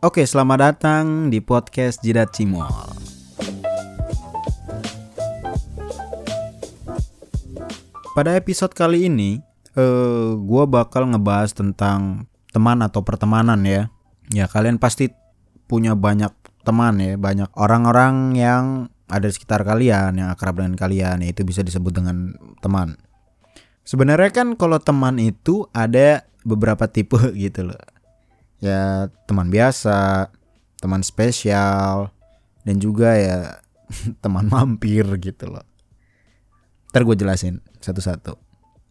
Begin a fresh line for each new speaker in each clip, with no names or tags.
Oke, selamat datang di podcast Jidat Cimol. Pada episode kali ini, eh, gue bakal ngebahas tentang teman atau pertemanan ya. Ya kalian pasti punya banyak teman ya, banyak orang-orang yang ada di sekitar kalian, yang akrab dengan kalian, ya itu bisa disebut dengan teman. Sebenarnya kan kalau teman itu ada beberapa tipe gitu loh. Ya teman biasa, teman spesial, dan juga ya teman mampir gitu loh. Ntar gue jelasin satu-satu.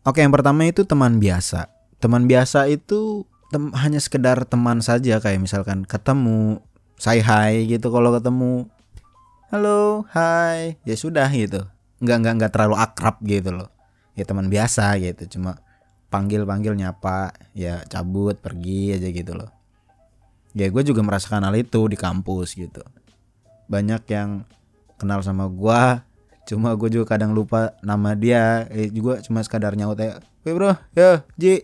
Oke yang pertama itu teman biasa. Teman biasa itu tem hanya sekedar teman saja kayak misalkan ketemu, say hi gitu kalau ketemu. Halo, hai, ya sudah gitu. Nggak nggak nggak terlalu akrab gitu loh. Ya teman biasa gitu, cuma panggil panggil nyapa, ya cabut pergi aja gitu loh. Ya gue juga merasakan hal itu di kampus gitu. Banyak yang kenal sama gue cuma gue juga kadang lupa nama dia. Eh, juga cuma sekadar nyaut ya Wih bro ya Ji.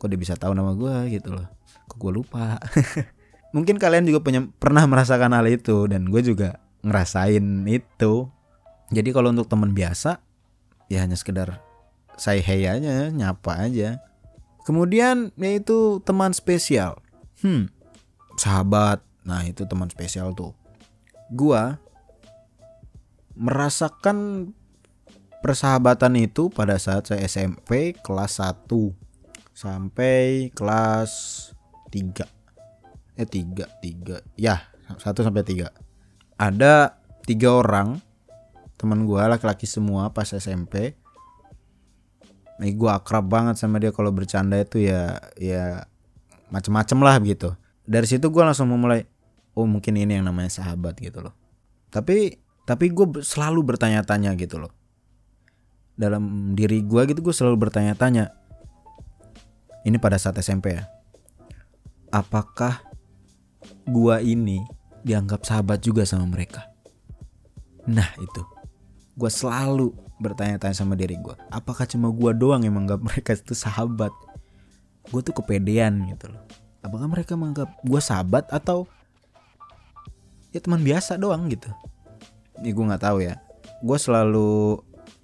Kok dia bisa tahu nama gue gitu loh. Kok gue lupa? Mungkin kalian juga punya pernah merasakan hal itu dan gue juga ngerasain itu. Jadi kalau untuk teman biasa ya hanya sekedar say hey aja nyapa aja. Kemudian yaitu teman spesial. Hmm sahabat. Nah itu teman spesial tuh. Gua merasakan persahabatan itu pada saat saya SMP kelas 1 sampai kelas 3 eh 3 3 ya 1 sampai 3 ada tiga orang teman gua laki-laki semua pas SMP Nih gue akrab banget sama dia kalau bercanda itu ya ya macem-macem lah gitu. Dari situ gue langsung memulai oh mungkin ini yang namanya sahabat gitu loh. Tapi tapi gue selalu bertanya-tanya gitu loh. Dalam diri gue gitu gue selalu bertanya-tanya ini pada saat SMP ya? Apakah gue ini dianggap sahabat juga sama mereka? Nah itu. Gue selalu bertanya-tanya sama diri gue apakah cuma gue doang yang menganggap mereka itu sahabat? Gue tuh kepedean gitu loh apakah mereka menganggap gue sahabat atau ya teman biasa doang gitu? Ya gue nggak tahu ya. Gue selalu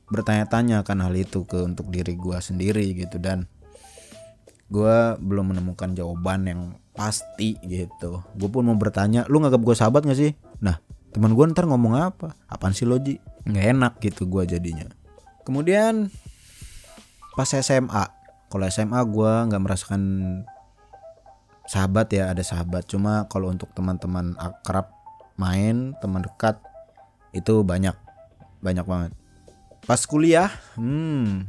bertanya-tanya akan hal itu ke untuk diri gue sendiri gitu dan gue belum menemukan jawaban yang pasti gitu. Gue pun mau bertanya lu nganggap gue sahabat gak sih? Nah teman gue ntar ngomong apa? Apaan sih loji? Nggak enak gitu gue jadinya. Kemudian pas SMA kalau SMA gue nggak merasakan sahabat ya ada sahabat. Cuma kalau untuk teman-teman akrab main teman dekat itu banyak banyak banget. Pas kuliah hmm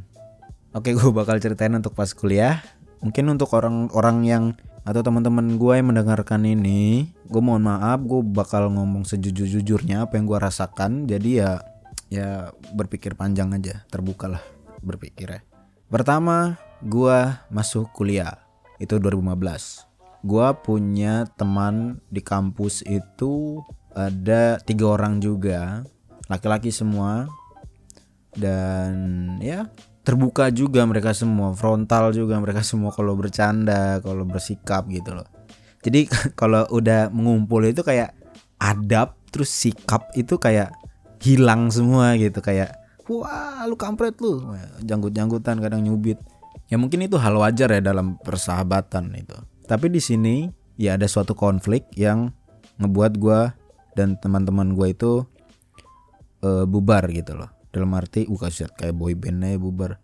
oke gue bakal ceritain untuk pas kuliah. Mungkin untuk orang-orang yang atau teman-teman gue yang mendengarkan ini gue mohon maaf gue bakal ngomong sejujur-jujurnya apa yang gue rasakan. Jadi ya ya berpikir panjang aja terbuka lah berpikir ya pertama gue masuk kuliah. Itu 2015 gue punya teman di kampus itu ada tiga orang juga laki-laki semua. Dan ya terbuka juga mereka semua frontal juga mereka semua kalau bercanda kalau bersikap gitu loh. Jadi kalau udah mengumpul itu kayak adab terus sikap itu kayak hilang semua gitu kayak wah lu kampret lu. Janggut-janggutan kadang nyubit. Ya mungkin itu hal wajar ya dalam persahabatan itu tapi di sini ya ada suatu konflik yang ngebuat gue dan teman-teman gue itu uh, bubar gitu loh. Dalam arti uh kaset kayak boy bandnya bubar.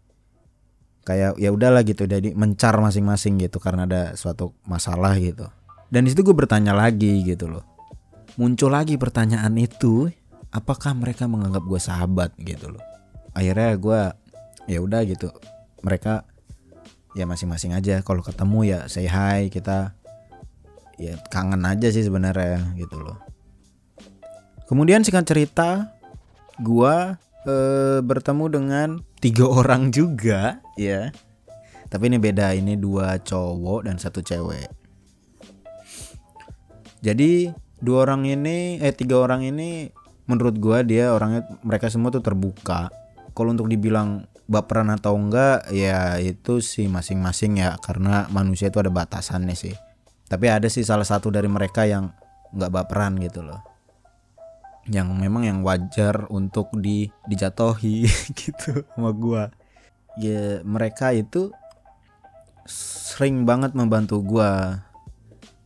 Kayak ya udahlah gitu jadi mencar masing-masing gitu karena ada suatu masalah gitu. Dan di situ gue bertanya lagi gitu loh. Muncul lagi pertanyaan itu apakah mereka menganggap gue sahabat gitu loh? Akhirnya gue ya udah gitu mereka ya masing-masing aja kalau ketemu ya say hi kita ya kangen aja sih sebenarnya gitu loh Kemudian singkat cerita, gua e, bertemu dengan tiga orang juga, ya. Tapi ini beda, ini dua cowok dan satu cewek. Jadi dua orang ini, eh tiga orang ini, menurut gua dia orangnya mereka semua tuh terbuka. Kalau untuk dibilang baperan atau enggak, ya itu sih masing-masing ya, karena manusia itu ada batasannya sih. tapi ada sih salah satu dari mereka yang nggak baperan gitu loh. Yang memang yang wajar untuk di dijatohi gitu sama gua. Ya mereka itu sering banget membantu gua.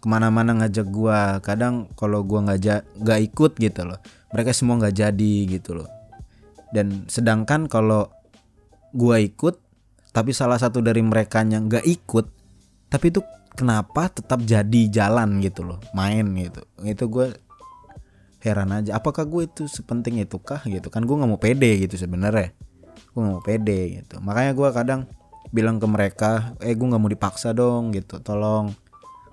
Ke mana-mana ngajak gua. Kadang kalau gua nggak nggak ikut gitu loh. Mereka semua nggak jadi gitu loh. Dan sedangkan kalau gua ikut tapi salah satu dari mereka yang nggak ikut tapi itu kenapa tetap jadi jalan gitu loh main gitu. Itu gue heran aja apakah gue itu sepenting itu kah gitu? Kan gue nggak mau pede gitu sebenarnya. Gue nggak mau pede gitu. Makanya gue kadang bilang ke mereka eh gue nggak mau dipaksa dong gitu. Tolong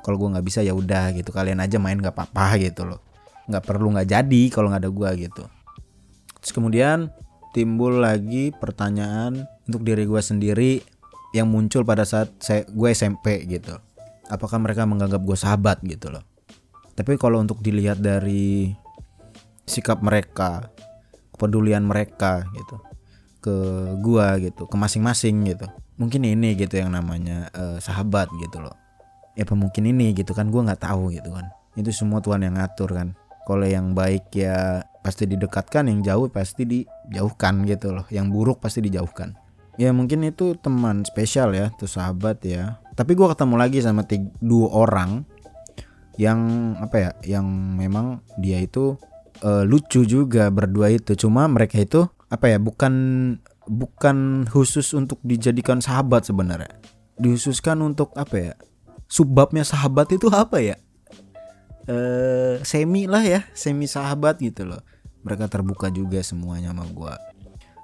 kalau gue nggak bisa ya udah gitu. Kalian aja main nggak apa-apa gitu loh. Nggak perlu nggak jadi kalau nggak ada gue gitu. Terus kemudian timbul lagi pertanyaan untuk diri gue sendiri yang muncul pada saat saya gue SMP gitu. Apakah mereka menganggap gue sahabat gitu loh. Tapi kalau untuk dilihat dari sikap mereka kepedulian mereka gitu ke gua gitu ke masing-masing gitu. Mungkin ini gitu yang namanya uh, sahabat gitu loh. Ya mungkin ini gitu kan gua nggak tahu gitu kan. Itu semua Tuhan yang ngatur kan. Kalau yang baik ya pasti didekatkan yang jauh pasti dijauhkan gitu loh. Yang buruk pasti dijauhkan. Ya mungkin itu teman spesial ya tuh sahabat ya. Tapi gua ketemu lagi sama tiga, dua orang yang apa ya yang memang dia itu uh, lucu juga berdua itu. Cuma mereka itu apa ya bukan bukan khusus untuk dijadikan sahabat sebenarnya. Dihususkan untuk apa ya subbabnya sahabat itu apa ya? Eh semi lah ya semi sahabat gitu loh mereka terbuka juga semuanya sama gua.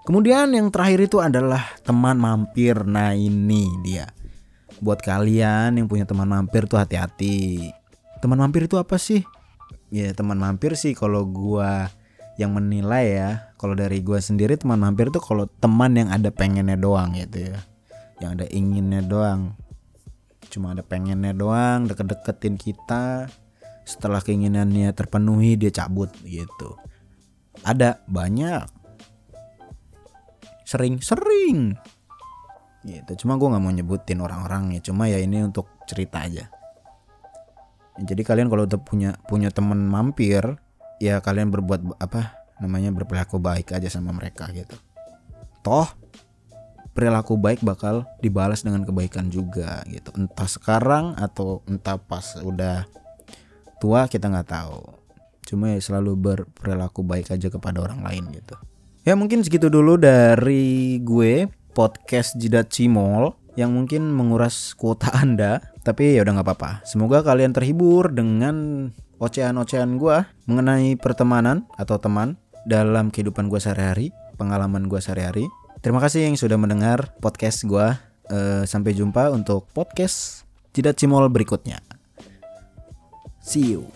Kemudian yang terakhir itu adalah teman mampir. Nah ini dia. Buat kalian yang punya teman mampir tuh hati-hati. Teman mampir itu apa sih? Ya teman mampir sih kalau gua yang menilai ya. Kalau dari gua sendiri teman mampir tuh kalau teman yang ada pengennya doang gitu ya. Yang ada inginnya doang. Cuma ada pengennya doang deket-deketin kita. Setelah keinginannya terpenuhi dia cabut gitu ada banyak. Sering-sering gitu cuma gue nggak mau nyebutin orang-orangnya cuma ya ini untuk cerita aja. Jadi kalian kalau udah punya punya teman mampir ya kalian berbuat apa namanya berperilaku baik aja sama mereka gitu. Toh perilaku baik bakal dibalas dengan kebaikan juga gitu. Entah sekarang atau entah pas udah tua kita nggak tahu cuma ya selalu berperilaku baik aja kepada orang lain gitu ya mungkin segitu dulu dari gue podcast jidat cimol yang mungkin menguras kuota Anda, tapi ya udah nggak apa-apa. Semoga kalian terhibur dengan ocehan-ocehan gue mengenai pertemanan atau teman dalam kehidupan gue sehari-hari, pengalaman gue sehari-hari. Terima kasih yang sudah mendengar podcast gue. Uh, sampai jumpa untuk podcast Jidat Cimol berikutnya. See you.